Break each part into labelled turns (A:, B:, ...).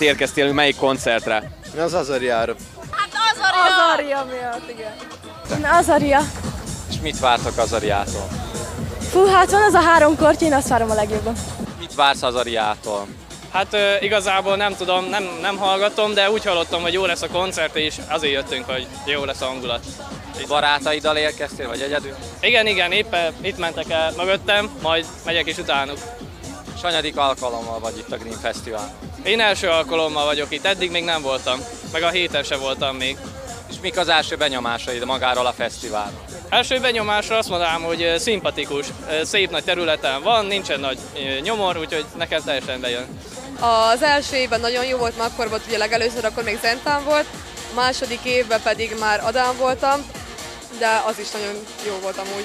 A: Miért érkeztél, melyik koncertre?
B: Mi az Azariára?
C: Azaria miatt, igen. Azaria.
A: És mit vártok Azariától?
C: Fú, hát van az a három korty, én azt várom a legjobban.
A: Mit vársz Azariától?
D: Hát ö, igazából nem tudom, nem, nem hallgatom, de úgy hallottam, hogy jó lesz a koncert, és azért jöttünk, hogy jó lesz a hangulat.
A: Barátaiddal érkeztél, vagy egyedül?
D: Igen, igen, éppen itt mentek el mögöttem, majd megyek is utánuk.
A: És hanyadik alkalommal vagy itt a Green Festival?
D: Én első alkalommal vagyok itt, eddig még nem voltam, meg a héten se voltam még.
A: És mik az első benyomásaid magáról a fesztiválról?
D: Első benyomásra azt mondanám, hogy szimpatikus, szép nagy területen van, nincsen nagy nyomor, úgyhogy nekem teljesen bejön.
E: Az első évben nagyon jó volt, mert akkor volt ugye legelőször, akkor még Zentán volt, a második évben pedig már Adán voltam, de az is nagyon jó volt amúgy.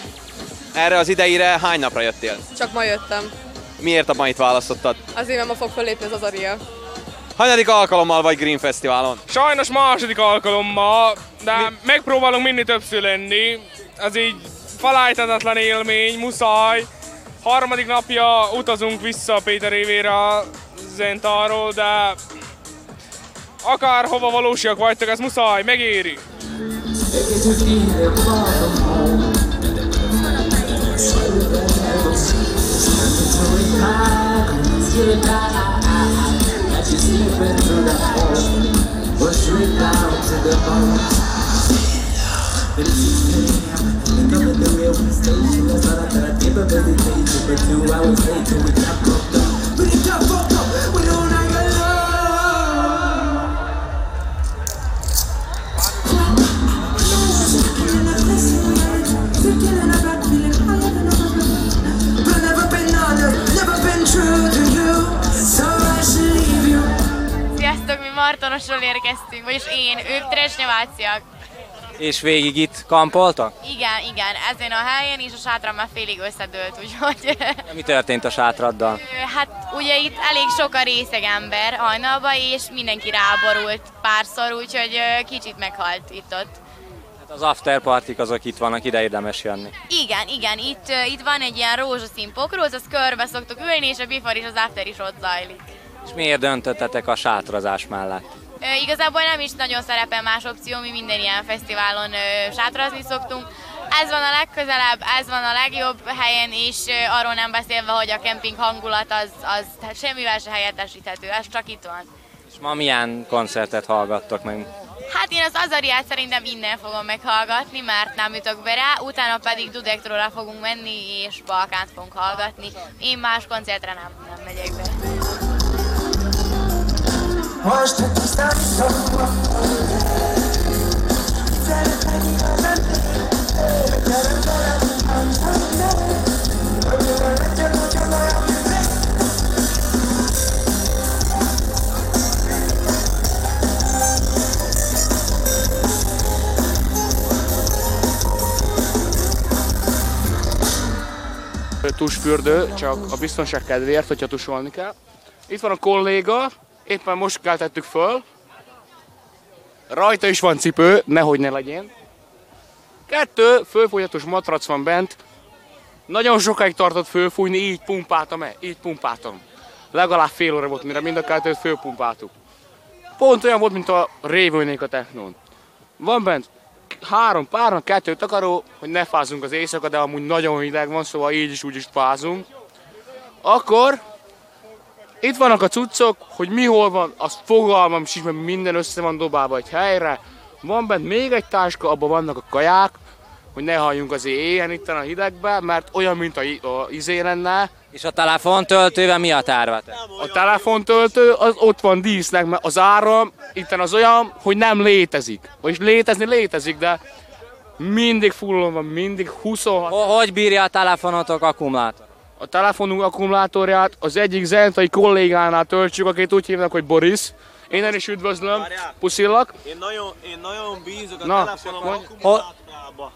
A: Erre az ideire hány napra jöttél?
E: Csak ma jöttem.
A: Miért a mait választottad?
E: Azért, mert ma fog fölépni az Azaria.
A: Hanyadik alkalommal vagy Green Fesztiválon?
F: Sajnos második alkalommal, de Mi? megpróbálunk minél többször lenni. Ez így falájtatatlan élmény, muszáj. Harmadik napja utazunk vissza Péter évére Zentáról, de akár hova valósiak vagytok, ez muszáj, megéri.
G: the night
H: That you're through the hole Push me down to the bone Then it's I'm Coming the railway station I thought I thought I'd give a visitation But two hours later we got
G: Martonosról érkeztünk, vagyis én, ők Tresnyeváciak.
A: És végig itt kampoltak?
G: Igen, igen, ezen a helyen is a sátram már félig összedőlt, úgyhogy...
A: Mi történt a sátraddal?
G: Hát ugye itt elég sok a részeg ember hajnalba, és mindenki ráborult párszor, úgyhogy kicsit meghalt itt-ott.
A: Hát az after partik azok itt vannak, ide érdemes jönni.
G: Igen, igen, itt, itt van egy ilyen rózsaszín pokróz, az körbe szoktuk ülni, és a bifar és az after is ott zajlik.
A: És miért döntöttetek a sátrazás mellett?
G: Ö, igazából nem is nagyon szerepel más opció, mi minden ilyen fesztiválon ö, sátrazni szoktunk. Ez van a legközelebb, ez van a legjobb helyen, és ö, arról nem beszélve, hogy a kemping hangulat az, az hát semmivel se helyettesíthető, ez csak itt van.
A: És ma milyen koncertet hallgattok meg?
G: Hát én az Azariát szerintem innen fogom meghallgatni, mert nem jutok be rá, utána pedig Dudektorra fogunk menni, és Balkánt fogunk hallgatni. Én más koncertre nem, nem megyek be.
F: Tusfürdő, csak a biztonság kedvéért, hogyha tusolni kell. Itt van a kolléga, éppen most keltettük föl. Rajta is van cipő, nehogy ne legyen. Kettő, fölfújhatós matrac van bent. Nagyon sokáig tartott fölfújni, így pumpáltam el, így pumpáltam. Legalább fél óra volt, mire mind a kettőt fölpumpáltuk. Pont olyan volt, mint a révőnék a technón. Van bent három párnak, kettő takaró, hogy ne fázunk az éjszaka, de amúgy nagyon hideg van, szóval így is úgy is fázunk. Akkor itt vannak a cuccok, hogy mi hol van, az fogalmam sincs, mert minden össze van dobálva egy helyre. Van bent még egy táska, abban vannak a kaják, hogy ne halljunk azért éjjel itt a hidegbe, mert olyan, mint a, a izé lenne.
A: És a telefontöltővel mi a tervetek?
F: A telefontöltő az ott van dísznek, mert az áram itt az olyan, hogy nem létezik. Vagyis létezni létezik, de mindig fullon van, mindig 26.
A: Ho- Hogy bírja a telefonotok akkumulátor?
F: A telefonunk akkumulátorját az egyik zentai kollégánál töltsük, akit úgy hívnak, hogy Boris. Én is üdvözlöm, puszillak.
I: Én nagyon, én nagyon bízok a
F: Na,
I: telefonom
F: hogy-
I: akkumulátorába.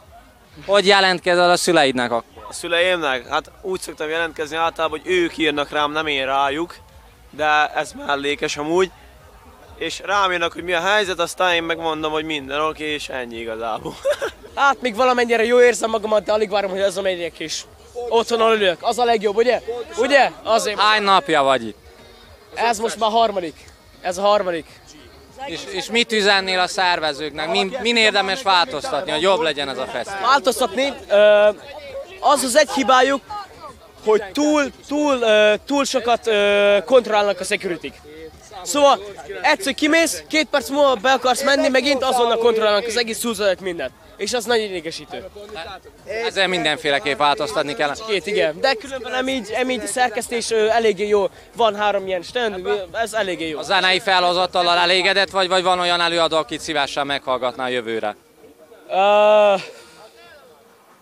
A: Hogy jelentkezel a szüleidnek akkor?
I: A szüleimnek? Hát úgy szoktam jelentkezni általában, hogy ők írnak rám, nem én rájuk. De ez mellékes amúgy. És rám írnak, hogy mi a helyzet, aztán én megmondom, hogy minden oké, és ennyi igazából.
J: Hát még valamennyire jó érzem magamat, de alig várom, hogy hazamegyek is. Otthon ülök, az a legjobb, ugye? Ugye? Azért.
A: Hány napja vagy itt?
J: Ez most már harmadik.
F: Ez a harmadik.
A: És, és mit üzennél a szervezőknek? Min, min érdemes változtatni, hogy jobb legyen ez a fesztivál?
F: Változtatni, az az egy hibájuk, hogy túl, túl, túl sokat kontrollálnak a security Szóval egyszer kimész, két perc múlva be akarsz menni, megint azonnal kontrollálnak az egész húzódat mindent. És az nagyon idegesítő.
A: Ezzel mindenféleképp változtatni kell.
F: Két, igen. De különben nem így, nem így a szerkesztés ö, eléggé jó. Van három ilyen stand, ez eléggé jó.
A: A zenei felhozattal elégedett vagy, vagy van olyan előadó, akit szívesen meghallgatná a jövőre?
F: Uh,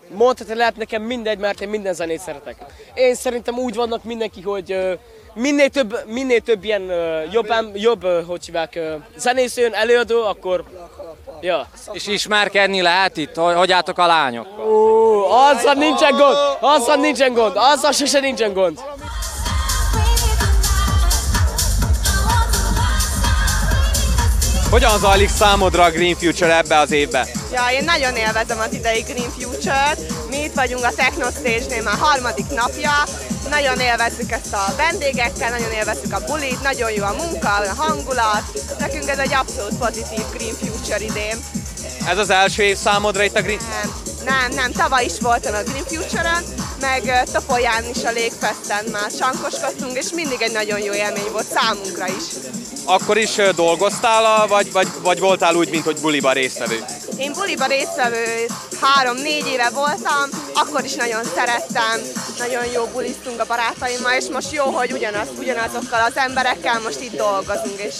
F: mondhatni lehet nekem mindegy, mert én minden zenét szeretek. Én szerintem úgy vannak mindenki, hogy uh, minél több, minél több ilyen uh, jobb, jobb uh, hogy hívják, uh, zenész jön, előadó, akkor ja.
A: És ismerkedni lehet itt? Hogy, hogy álltok a lányok?
F: Ó, azzal nincsen gond, azzal nincsen gond, azzal sose nincsen gond.
B: Hogyan zajlik számodra a Green Future ebbe az évbe?
K: Ja, én nagyon élvezem az idei Green Future-t. Mi itt vagyunk a Techno Stage-nél már harmadik napja. Nagyon élvezzük ezt a vendégekkel, nagyon élvezzük a bulit, nagyon jó a munka, a hangulat. Nekünk ez egy abszolút pozitív Green Future idén.
B: Ez az első év számodra itt a Green...
K: Nem, nem, nem, tavaly is voltam a Green Future-on, meg Topolyán is a Légfesten már sankoskodtunk, és mindig egy nagyon jó élmény volt számunkra is.
B: Akkor is dolgoztál, vagy, vagy, vagy voltál úgy, mint hogy buliba résztvevő?
K: Én buliba résztvevő három-négy éve voltam, akkor is nagyon szerettem, nagyon jó buliztunk a barátaimmal, és most jó, hogy ugyanaz, ugyanazokkal az emberekkel most itt dolgozunk, és,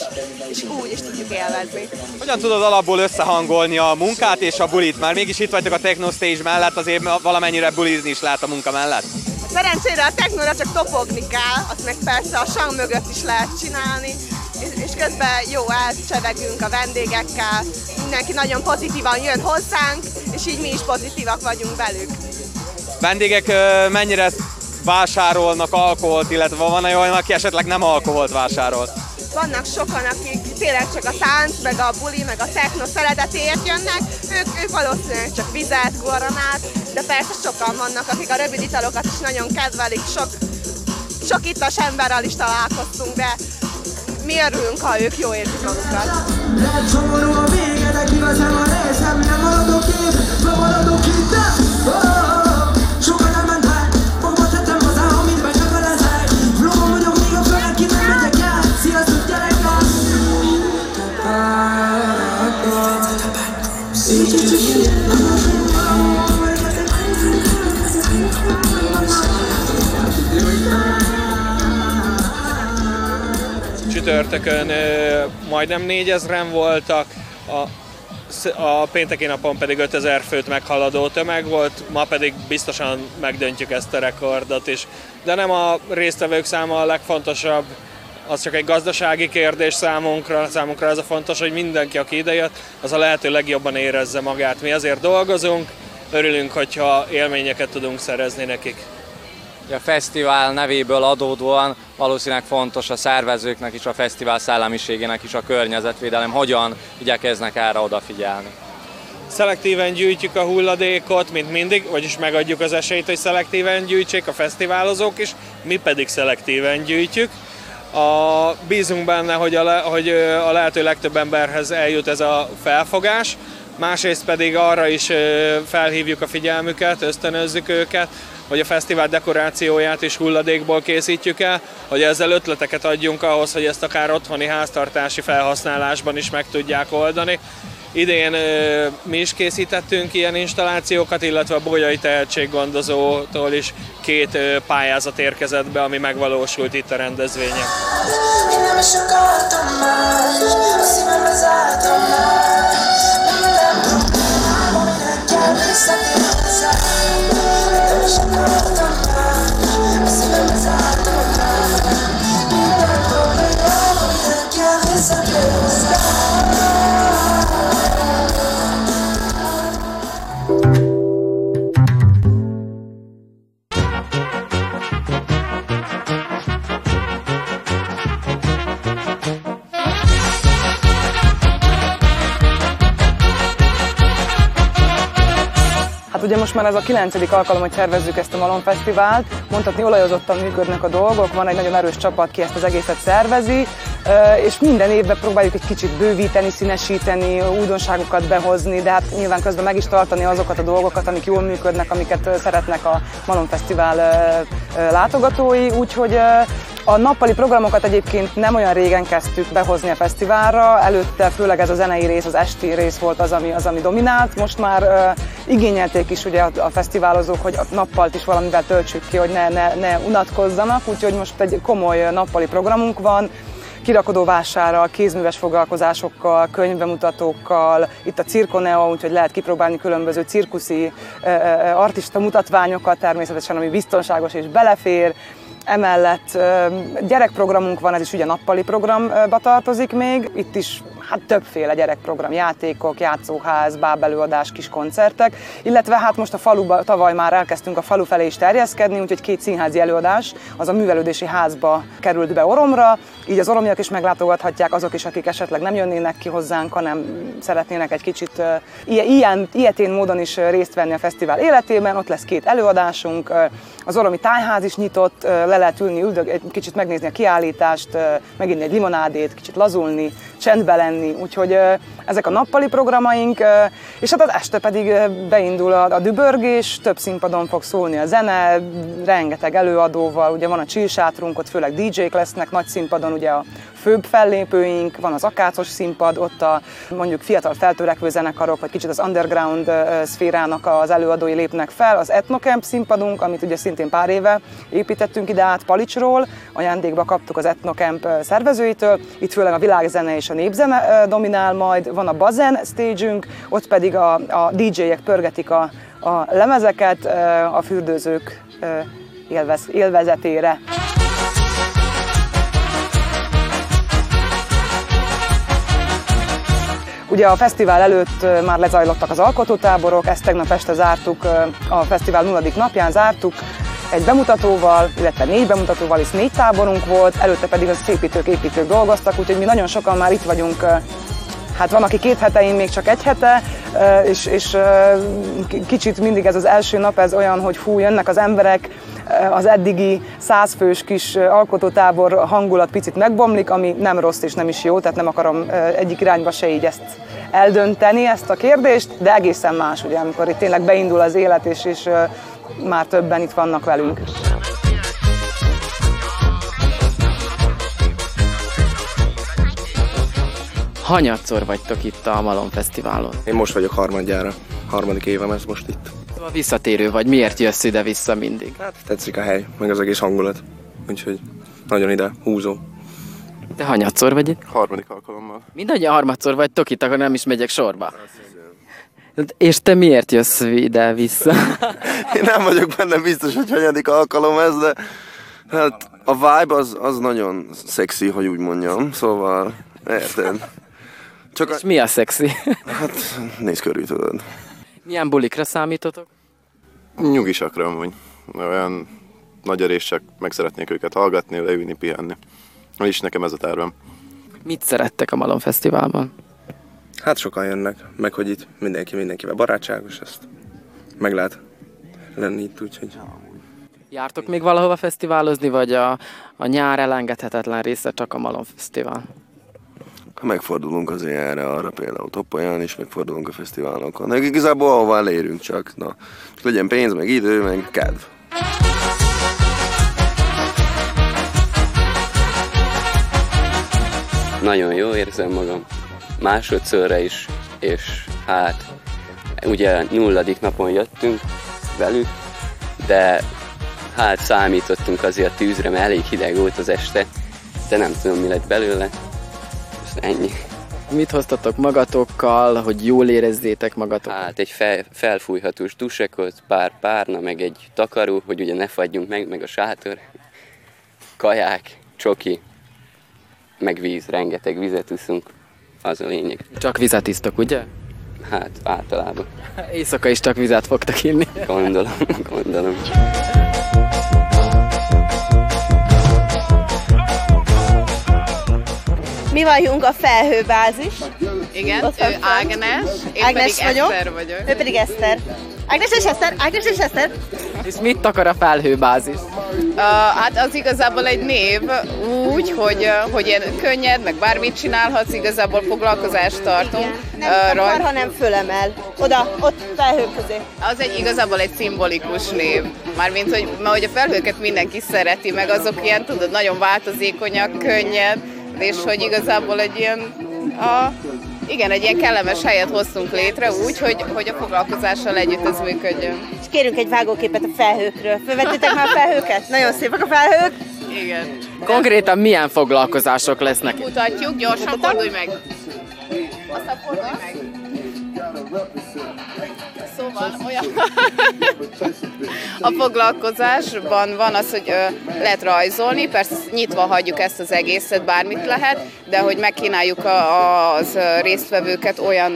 K: és úgy is tudjuk élvezni.
B: Hogyan tudod alapból összehangolni a munkát és a bulit? Már mégis itt vagytok a Techno Stage mellett, azért valamennyire bulizni is lehet a munka mellett.
K: Szerencsére a technóra csak topogni kell, azt meg persze a sang mögött is lehet csinálni, és, és közben jó elcsevegünk a vendégekkel, mindenki nagyon pozitívan jön hozzánk, és így mi is pozitívak vagyunk velük.
B: Vendégek mennyire vásárolnak alkoholt, illetve van olyan, aki esetleg nem alkoholt vásárol?
K: Vannak sokan, akik tényleg csak a tánc, meg a buli, meg a techno szeretetéért jönnek, ők, ők valószínűleg csak vizet, guaranát, de persze sokan vannak, akik a rövid italokat is nagyon kedvelik, sok, sok ittas emberrel is találkoztunk, de mi örülünk, ha ők jó érzik magukat.
L: Csütörtökön ö, majdnem 4000-en voltak, a, a pénteki napon pedig 5000 főt meghaladó tömeg volt, ma pedig biztosan megdöntjük ezt a rekordot is. De nem a résztvevők száma a legfontosabb, az csak egy gazdasági kérdés számunkra, számunkra ez a fontos, hogy mindenki, aki idejött, az a lehető legjobban érezze magát. Mi azért dolgozunk, örülünk, hogyha élményeket tudunk szerezni nekik.
A: A fesztivál nevéből adódóan valószínűleg fontos a szervezőknek is, a fesztivál szellemiségének is a környezetvédelem. Hogyan igyekeznek erre odafigyelni?
L: Szelektíven gyűjtjük a hulladékot, mint mindig, vagyis megadjuk az esélyt, hogy szelektíven gyűjtsék a fesztiválozók is, mi pedig szelektíven gyűjtjük. A, bízunk benne, hogy a, hogy a lehető legtöbb emberhez eljut ez a felfogás, másrészt pedig arra is felhívjuk a figyelmüket, ösztönözzük őket, hogy a fesztivál dekorációját is hulladékból készítjük el, hogy ezzel ötleteket adjunk ahhoz, hogy ezt akár otthoni háztartási felhasználásban is meg tudják oldani. Idén ö, mi is készítettünk ilyen installációkat, illetve a Bolyai Tehetséggondozótól is két ö, pályázat érkezett be, ami megvalósult itt a rendezvényen.
M: Én nem is akartam más, a szívembe zártam már Nem nem problémám, aminek kell visszatérni no
N: no ugye most már ez a kilencedik alkalom, hogy szervezzük ezt a Malon Fesztivált. Mondhatni olajozottan működnek a dolgok, van egy nagyon erős csapat, ki ezt az egészet szervezi. És minden évben próbáljuk egy kicsit bővíteni, színesíteni, újdonságokat behozni, de hát nyilván közben meg is tartani azokat a dolgokat, amik jól működnek, amiket szeretnek a Malon Fesztivál látogatói, úgyhogy a nappali programokat egyébként nem olyan régen kezdtük behozni a fesztiválra, előtte főleg ez a zenei rész, az esti rész volt az, ami, az, ami dominált. Most már uh, igényelték is ugye a, a fesztiválozók, hogy a nappalt is valamivel töltsük ki, hogy ne, ne, ne unatkozzanak, úgyhogy most egy komoly nappali programunk van, kirakodóvásárral, kézműves foglalkozásokkal, könyvbemutatókkal, itt a Cirkoneo, úgyhogy lehet kipróbálni különböző cirkuszi artista mutatványokat természetesen, ami biztonságos és belefér, Emellett gyerekprogramunk van, ez is ugye nappali programba tartozik még. Itt is hát többféle gyerekprogram, játékok, játszóház, bábelőadás, kis koncertek, illetve hát most a faluba, tavaly már elkezdtünk a falu felé is terjeszkedni, úgyhogy két színházi előadás, az a művelődési házba került be Oromra, így az oromiak is meglátogathatják, azok is, akik esetleg nem jönnének ki hozzánk, hanem szeretnének egy kicsit ilyen, ilyetén módon is részt venni a fesztivál életében. Ott lesz két előadásunk, az oromi tájház is nyitott, le lehet ülni, üldög, egy kicsit megnézni a kiállítást, meginni egy limonádét, kicsit lazulni, csendbe lenni, úgyhogy ö, ezek a nappali programaink, és hát az este pedig beindul a, a dübörgés, több színpadon fog szólni a zene, rengeteg előadóval, ugye van a csillsátrunk, ott főleg DJ-k lesznek nagy színpadon, ugye a főbb fellépőink, van az akácos színpad, ott a mondjuk fiatal feltörekvő zenekarok, vagy kicsit az underground szférának az előadói lépnek fel, az Etnocamp színpadunk, amit ugye szintén pár éve építettünk ide át Palicsról, ajándékba kaptuk az Etnocamp szervezőitől, itt főleg a világzene és a népzene dominál majd, van a Bazen stage ott pedig a, a DJ-ek pörgetik a, a lemezeket a fürdőzők élvez, élvezetére. Ugye a fesztivál előtt már lezajlottak az alkotótáborok, ezt tegnap este zártuk, a fesztivál nulladik napján zártuk, egy bemutatóval, illetve négy bemutatóval is négy táborunk volt, előtte pedig az építők, építők dolgoztak, úgyhogy mi nagyon sokan már itt vagyunk Hát van, aki két hete, én még csak egy hete, és, és kicsit mindig ez az első nap, ez olyan, hogy fú, jönnek az emberek, az eddigi százfős kis alkotótábor hangulat picit megbomlik, ami nem rossz és nem is jó, tehát nem akarom egyik irányba se így ezt eldönteni, ezt a kérdést, de egészen más, ugye, amikor itt tényleg beindul az élet, és, és már többen itt vannak velünk.
O: Hanyatszor vagytok itt a Malon Fesztiválon?
P: Én most vagyok harmadjára, harmadik évem ez most itt.
O: Szóval visszatérő vagy, miért jössz ide-vissza mindig?
P: Hát tetszik a hely, meg az egész hangulat, úgyhogy nagyon ide húzó.
O: Te hanyatszor vagy itt?
P: Harmadik alkalommal.
O: Mindannyian harmadszor vagytok itt, akkor nem is megyek sorba. És te miért jössz ide-vissza?
P: Én nem vagyok benne biztos, hogy hanyadik alkalom ez, de hát a vibe az, az nagyon szexi, hogy úgy mondjam, szóval érted. Csak
O: És mi a szexi?
P: Hát nézz körül, tudod.
O: Milyen bulikra számítotok?
Q: Nyugisakra amúgy. Olyan nagy a csak meg szeretnék őket hallgatni, leülni, pihenni. És nekem ez a tervem.
O: Mit szerettek a Malon Fesztiválban?
P: Hát sokan jönnek, meg hogy itt mindenki mindenkivel barátságos, ezt meg lehet lenni itt, úgyhogy...
O: Jártok még valahova fesztiválozni, vagy a, a nyár elengedhetetlen része csak a Malon Fesztivál?
P: Megfordulunk azért erre, arra például Topolyán is megfordulunk a fesztiválokon. De igazából ahova elérünk csak, na. Csak legyen pénz, meg idő, meg kedv.
R: Nagyon jó érzem magam. Másodszorra is, és hát ugye nulladik napon jöttünk velük, de hát számítottunk azért a tűzre, mert elég hideg volt az este, de nem tudom mi lett belőle. Ennyi.
O: Mit hoztatok magatokkal, hogy jól érezzétek magatokat?
R: Hát egy fel, felfújhatós dusekot, pár párna, meg egy takaró, hogy ugye ne fagyjunk meg, meg a sátor, kaják, csoki, meg víz, rengeteg vizet uszunk, az a lényeg.
O: Csak vizet isztok, ugye?
R: Hát általában.
O: Éjszaka is csak vizet fogtak inni.
R: Gondolom, gondolom.
K: Mi vagyunk a felhőbázis.
S: Igen,
K: Ott
S: ő. Ágnes, én
K: Ágnes
S: pedig
K: vagyok.
S: Eszter vagyok.
K: Ő pedig Eszter. Ágnes és Eszter, Ágnes és Eszter.
O: És mit akar a felhőbázis?
S: Uh, hát az igazából egy név úgy, hogy, uh, hogy ilyen könnyed, meg bármit csinálhatsz, igazából foglalkozást tartunk.
T: Nem
S: uh,
T: akar, hanem fölemel. Oda, ott felhők közé.
S: Az egy igazából egy szimbolikus név. Mármint, hogy, mert hogy a felhőket mindenki szereti, meg azok ilyen, tudod, nagyon változékonyak, könnyed, és hogy igazából egy ilyen, a, igen, egy ilyen kellemes helyet hoztunk létre úgy, hogy, hogy a foglalkozással együtt ez működjön.
T: És kérünk egy vágóképet a felhőkről. Fölvettétek már a felhőket? Nagyon szépek a felhők.
S: Igen.
O: Konkrétan milyen foglalkozások lesznek?
S: Mutatjuk, gyorsan fordulj meg. Aztán fordulj meg. Szóval olyan... A foglalkozásban van az, hogy lehet rajzolni, persze nyitva hagyjuk ezt az egészet, bármit lehet, de hogy megkínáljuk a, az résztvevőket olyan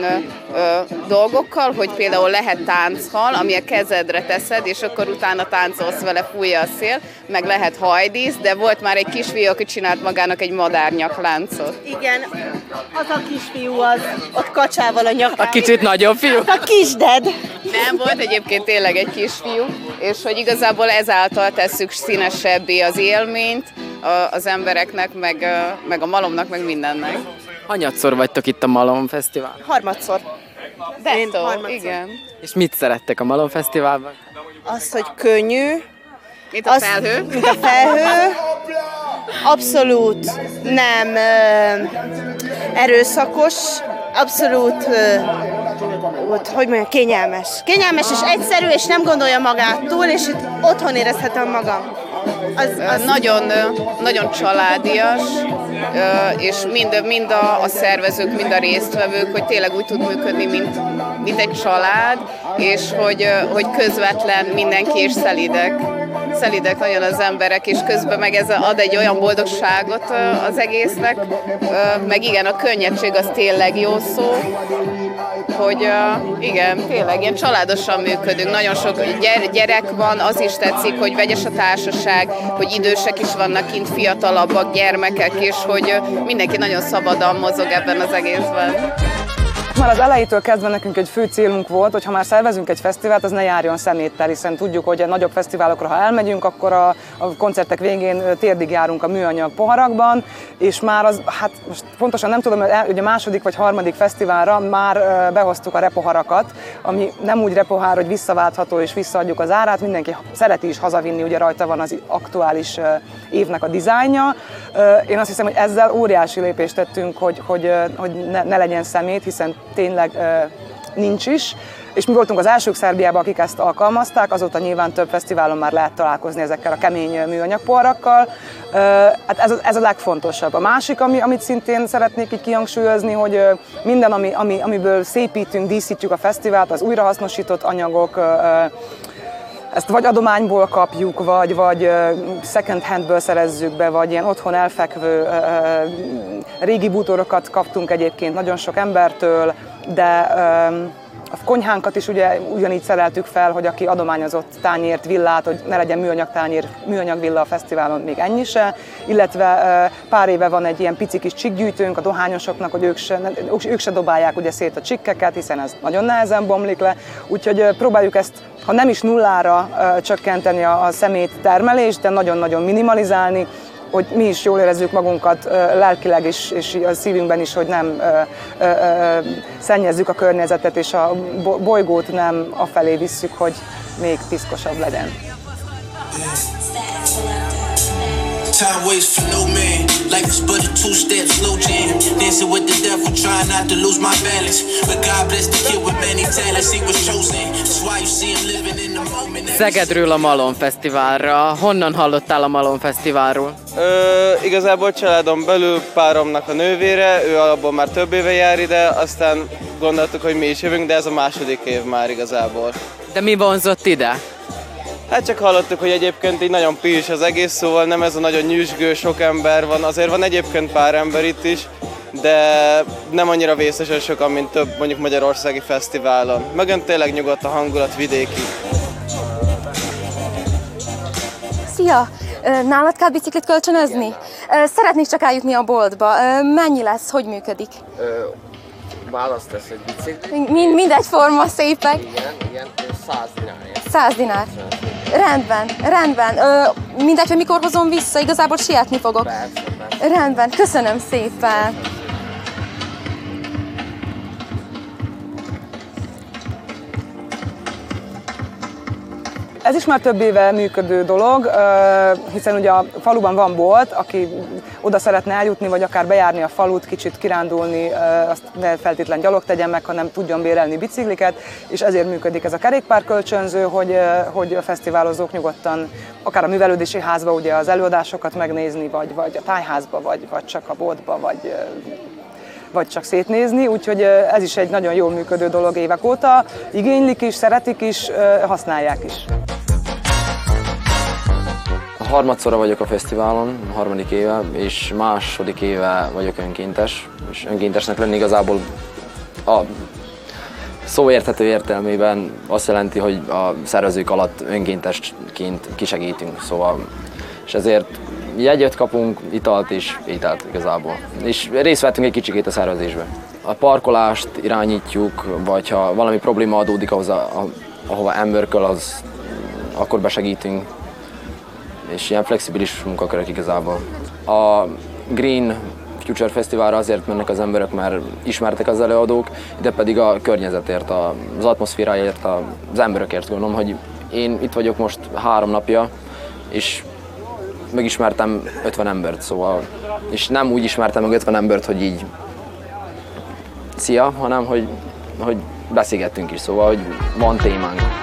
S: dolgokkal, hogy például lehet tánchal, ami a kezedre teszed, és akkor utána táncolsz vele, fújja a szél, meg lehet hajdísz, de volt már egy kisfiú, aki csinált magának egy madárnyakláncot.
T: Igen, az a kisfiú az ott kacsával a nyakán.
O: A kicsit nagyobb fiú?
T: A kisded.
S: Nem, volt egyébként tényleg egy kisfiú, és hogy igazából ezáltal tesszük színesebbé az élményt a- az embereknek, meg, meg a malomnak, meg mindennek.
O: Hanyatszor vagytok itt a Malom Fesztivál?
T: Harmadszor.
S: Dettó,
T: harmadszor.
S: igen.
O: És mit szerettek a Malom Fesztiválban?
T: Az, hogy könnyű.
S: Mint a felhő.
T: Mint a felhő. Abszolút nem erőszakos, abszolút ott, hogy mondjam, kényelmes. Kényelmes és egyszerű, és nem gondolja magát túl, és itt otthon érezhetem magam. Az, az
S: Nagyon, nagyon családias, és mind, mind a, a szervezők, mind a résztvevők, hogy tényleg úgy tud működni, mint, mint egy család, és hogy, hogy közvetlen mindenki és szelidek. Szelidek nagyon az emberek, és közben meg ez ad egy olyan boldogságot az egésznek, meg igen, a könnyedség az tényleg jó szó, hogy igen, tényleg ilyen családosan működünk, nagyon sok gyere, gyerek van, az is tetszik, hogy vegyes a társaság, hogy idősek is vannak kint, fiatalabbak, gyermekek, és hogy mindenki nagyon szabadon mozog ebben az egészben.
N: Már az elejétől kezdve nekünk egy fő célunk volt, hogy ha már szervezünk egy fesztivált, az ne járjon szeméttel, hiszen tudjuk, hogy a nagyobb fesztiválokra, ha elmegyünk, akkor a, a koncertek végén térdig járunk a műanyag poharakban, és már az, hát most pontosan nem tudom, hogy a második vagy harmadik fesztiválra már behoztuk a repoharakat, ami nem úgy repohár, hogy visszaváltható és visszaadjuk az árát, mindenki szereti is hazavinni, ugye rajta van az aktuális évnek a dizájnja. Én azt hiszem, hogy ezzel óriási lépést tettünk, hogy, hogy, hogy ne, ne legyen szemét, hiszen tényleg nincs is. És mi voltunk az elsők Szerbiában, akik ezt alkalmazták, azóta nyilván több fesztiválon már lehet találkozni ezekkel a kemény műanyagporrakkal. Hát ez, ez a legfontosabb. A másik, ami, amit szintén szeretnék így kihangsúlyozni, hogy minden, ami, ami, amiből szépítünk, díszítjük a fesztivált, az újrahasznosított anyagok, ezt vagy adományból kapjuk, vagy, vagy second handből szerezzük be, vagy ilyen otthon elfekvő régi bútorokat kaptunk egyébként nagyon sok embertől, de a konyhánkat is ugye ugyanígy szereltük fel, hogy aki adományozott tányért, villát, hogy ne legyen műanyag tányér, műanyag villa a fesztiválon, még ennyi se. Illetve pár éve van egy ilyen pici kis csikgyűjtőnk a dohányosoknak, hogy ők se, ők se dobálják ugye szét a csikkeket, hiszen ez nagyon nehezen bomlik le. Úgyhogy próbáljuk ezt, ha nem is nullára csökkenteni a, szemét termelést, de nagyon-nagyon minimalizálni, hogy mi is jól érezzük magunkat lelkileg is, és a szívünkben is, hogy nem ö, ö, ö, szennyezzük a környezetet, és a bo- bolygót nem afelé visszük, hogy még piszkosabb legyen.
M: Time waits for no man. Life is but a two-step slow jam. Dancing with the devil, trying not to lose my balance. But God bless the kid with many talents. He was chosen. That's why you see him living in the moment.
O: Szegedről a Malom Fesztiválra. Honnan hallottál a Malom Fesztiválról?
I: Ö, igazából családon belül páromnak a nővére, ő alapból már több éve jár ide, aztán gondoltuk, hogy mi is jövünk, de ez a második év már igazából.
O: De mi vonzott ide?
I: Hát csak hallottuk, hogy egyébként így nagyon pilis az egész, szóval nem ez a nagyon nyüzsgő, sok ember van. Azért van egyébként pár ember itt is, de nem annyira vészesen sokan, mint több mondjuk Magyarországi fesztiválon. Mögön tényleg nyugodt a hangulat vidéki.
U: Szia! Ö, Nálad kell biciklit kölcsönözni? Ö, Szeretnék csak eljutni a boltba. Ö, Mennyi lesz? Hogy működik?
V: Választasz egy biciklit?
U: Mind, mindegyforma szépek.
V: Igen, igen, 100 dinárért.
U: 100 dinár. Rendben, rendben. Ö, mindegy, hogy mikor hozom vissza, igazából sietni fogok. Rendben, köszönöm szépen.
N: Ez is már több éve működő dolog, hiszen ugye a faluban van bolt, aki oda szeretne eljutni, vagy akár bejárni a falut, kicsit kirándulni, azt ne feltétlen gyalog tegyen meg, hanem tudjon bérelni bicikliket, és ezért működik ez a kerékpárkölcsönző, hogy, ö, hogy a fesztiválozók nyugodtan akár a művelődési házba ugye az előadásokat megnézni, vagy, vagy a tájházba, vagy, vagy csak a boltba, vagy vagy csak szétnézni, úgyhogy ez is egy nagyon jól működő dolog évek óta. Igénylik is, szeretik is, használják is.
W: Harmadszorra vagyok a fesztiválon, a harmadik éve, és második éve vagyok önkéntes, és önkéntesnek lenni igazából a szó érthető értelmében azt jelenti, hogy a szervezők alatt önkéntesként kisegítünk, szóval, és ezért jegyet kapunk, italt is, ételt igazából. És részt vettünk egy kicsikét a szervezésbe. A parkolást irányítjuk, vagy ha valami probléma adódik ahhoz, a, a, ahova emberköl, az akkor besegítünk és ilyen flexibilis munkakörök igazából. A Green Future Fesztiválra azért mennek az emberek, mert ismertek az előadók, de pedig a környezetért, az atmoszféráért, az emberekért gondolom, hogy én itt vagyok most három napja, és megismertem 50 embert, szóval, és nem úgy ismertem meg 50 embert, hogy így szia, hanem hogy, hogy beszélgettünk is, szóval, hogy van témánk.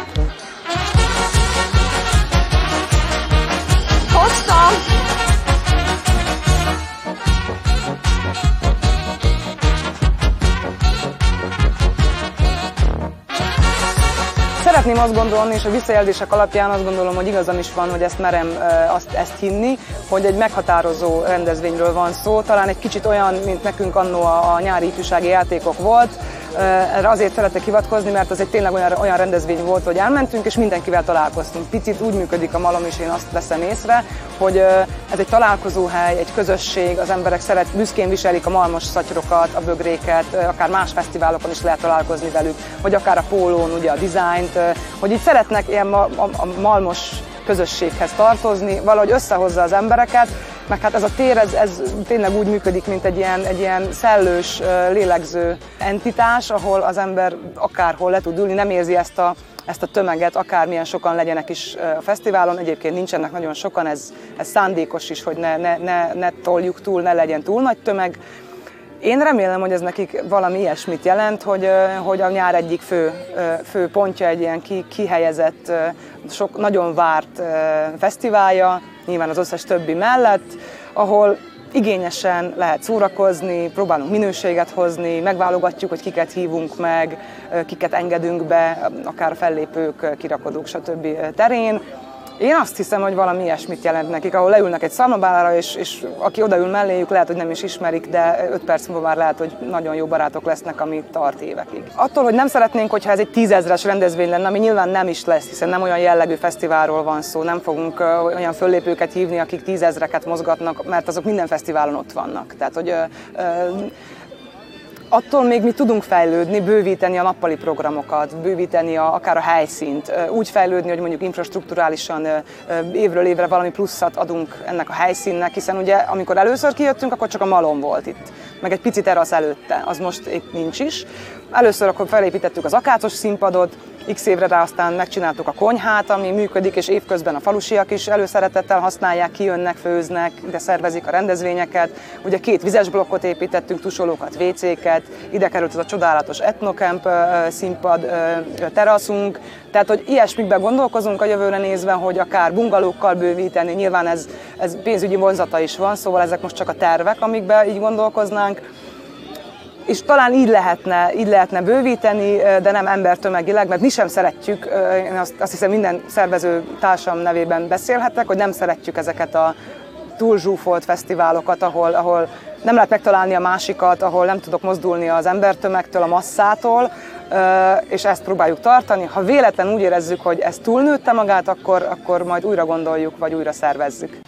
N: Szeretném azt gondolni, és a visszajelzések alapján azt gondolom, hogy igazam is van, hogy ezt merem azt, ezt hinni, hogy egy meghatározó rendezvényről van szó, talán egy kicsit olyan, mint nekünk annó a, a nyári ifjúsági játékok volt. Erre azért szeretek hivatkozni, mert az egy tényleg olyan, olyan rendezvény volt, hogy elmentünk, és mindenkivel találkoztunk. Picit úgy működik a malom, és én azt veszem észre, hogy ez egy találkozóhely, egy közösség, az emberek szeret, büszkén viselik a malmos szatyrokat, a bögréket, akár más fesztiválokon is lehet találkozni velük, vagy akár a pólón, ugye a dizájnt, hogy így szeretnek ilyen ma, a, a malmos közösséghez tartozni, valahogy összehozza az embereket, meg hát ez a tér, ez, ez tényleg úgy működik, mint egy ilyen, egy ilyen szellős, lélegző entitás, ahol az ember akárhol le tud ülni, nem érzi ezt a, ezt a tömeget, akármilyen sokan legyenek is a fesztiválon. Egyébként nincsenek nagyon sokan, ez, ez szándékos is, hogy ne, ne, ne, ne toljuk túl, ne legyen túl nagy tömeg. Én remélem, hogy ez nekik valami ilyesmit jelent, hogy, hogy a nyár egyik fő, fő pontja egy ilyen ki, kihelyezett, sok, nagyon várt fesztiválja, nyilván az összes többi mellett, ahol igényesen lehet szórakozni, próbálunk minőséget hozni, megválogatjuk, hogy kiket hívunk meg, kiket engedünk be, akár fellépők, kirakodók, stb. terén. Én azt hiszem, hogy valami ilyesmit jelent nekik, ahol leülnek egy szalmabálára, és, és aki odaül melléjük, lehet, hogy nem is ismerik, de öt perc múlva már lehet, hogy nagyon jó barátok lesznek, ami tart évekig. Attól, hogy nem szeretnénk, hogyha ez egy tízezres rendezvény lenne, ami nyilván nem is lesz, hiszen nem olyan jellegű fesztiválról van szó, nem fogunk olyan föllépőket hívni, akik tízezreket mozgatnak, mert azok minden fesztiválon ott vannak. Tehát, hogy attól még mi tudunk fejlődni, bővíteni a nappali programokat, bővíteni a, akár a helyszínt, úgy fejlődni, hogy mondjuk infrastruktúrálisan évről évre valami pluszat adunk ennek a helyszínnek, hiszen ugye amikor először kijöttünk, akkor csak a malom volt itt, meg egy picit terasz előtte, az most épp nincs is. Először akkor felépítettük az akácos színpadot, x évre rá aztán megcsináltuk a konyhát, ami működik, és évközben a falusiak is előszeretettel használják, kijönnek, főznek, ide szervezik a rendezvényeket. Ugye két vizes blokkot építettünk, tusolókat, WC-ket, ide került az a csodálatos etnocamp ö, színpad, teraszunk, tehát, hogy ilyesmikben gondolkozunk a jövőre nézve, hogy akár bungalókkal bővíteni, nyilván ez, ez pénzügyi vonzata is van, szóval ezek most csak a tervek, amikben így gondolkoznánk és talán így lehetne, így lehetne bővíteni, de nem embertömegileg, mert mi sem szeretjük, én azt, azt hiszem minden szervező társam nevében beszélhetek, hogy nem szeretjük ezeket a túl zsúfolt fesztiválokat, ahol, ahol nem lehet megtalálni a másikat, ahol nem tudok mozdulni az embertömegtől, a masszától, és ezt próbáljuk tartani. Ha véletlen úgy érezzük, hogy ez túlnőtte magát, akkor, akkor majd újra gondoljuk, vagy újra szervezzük.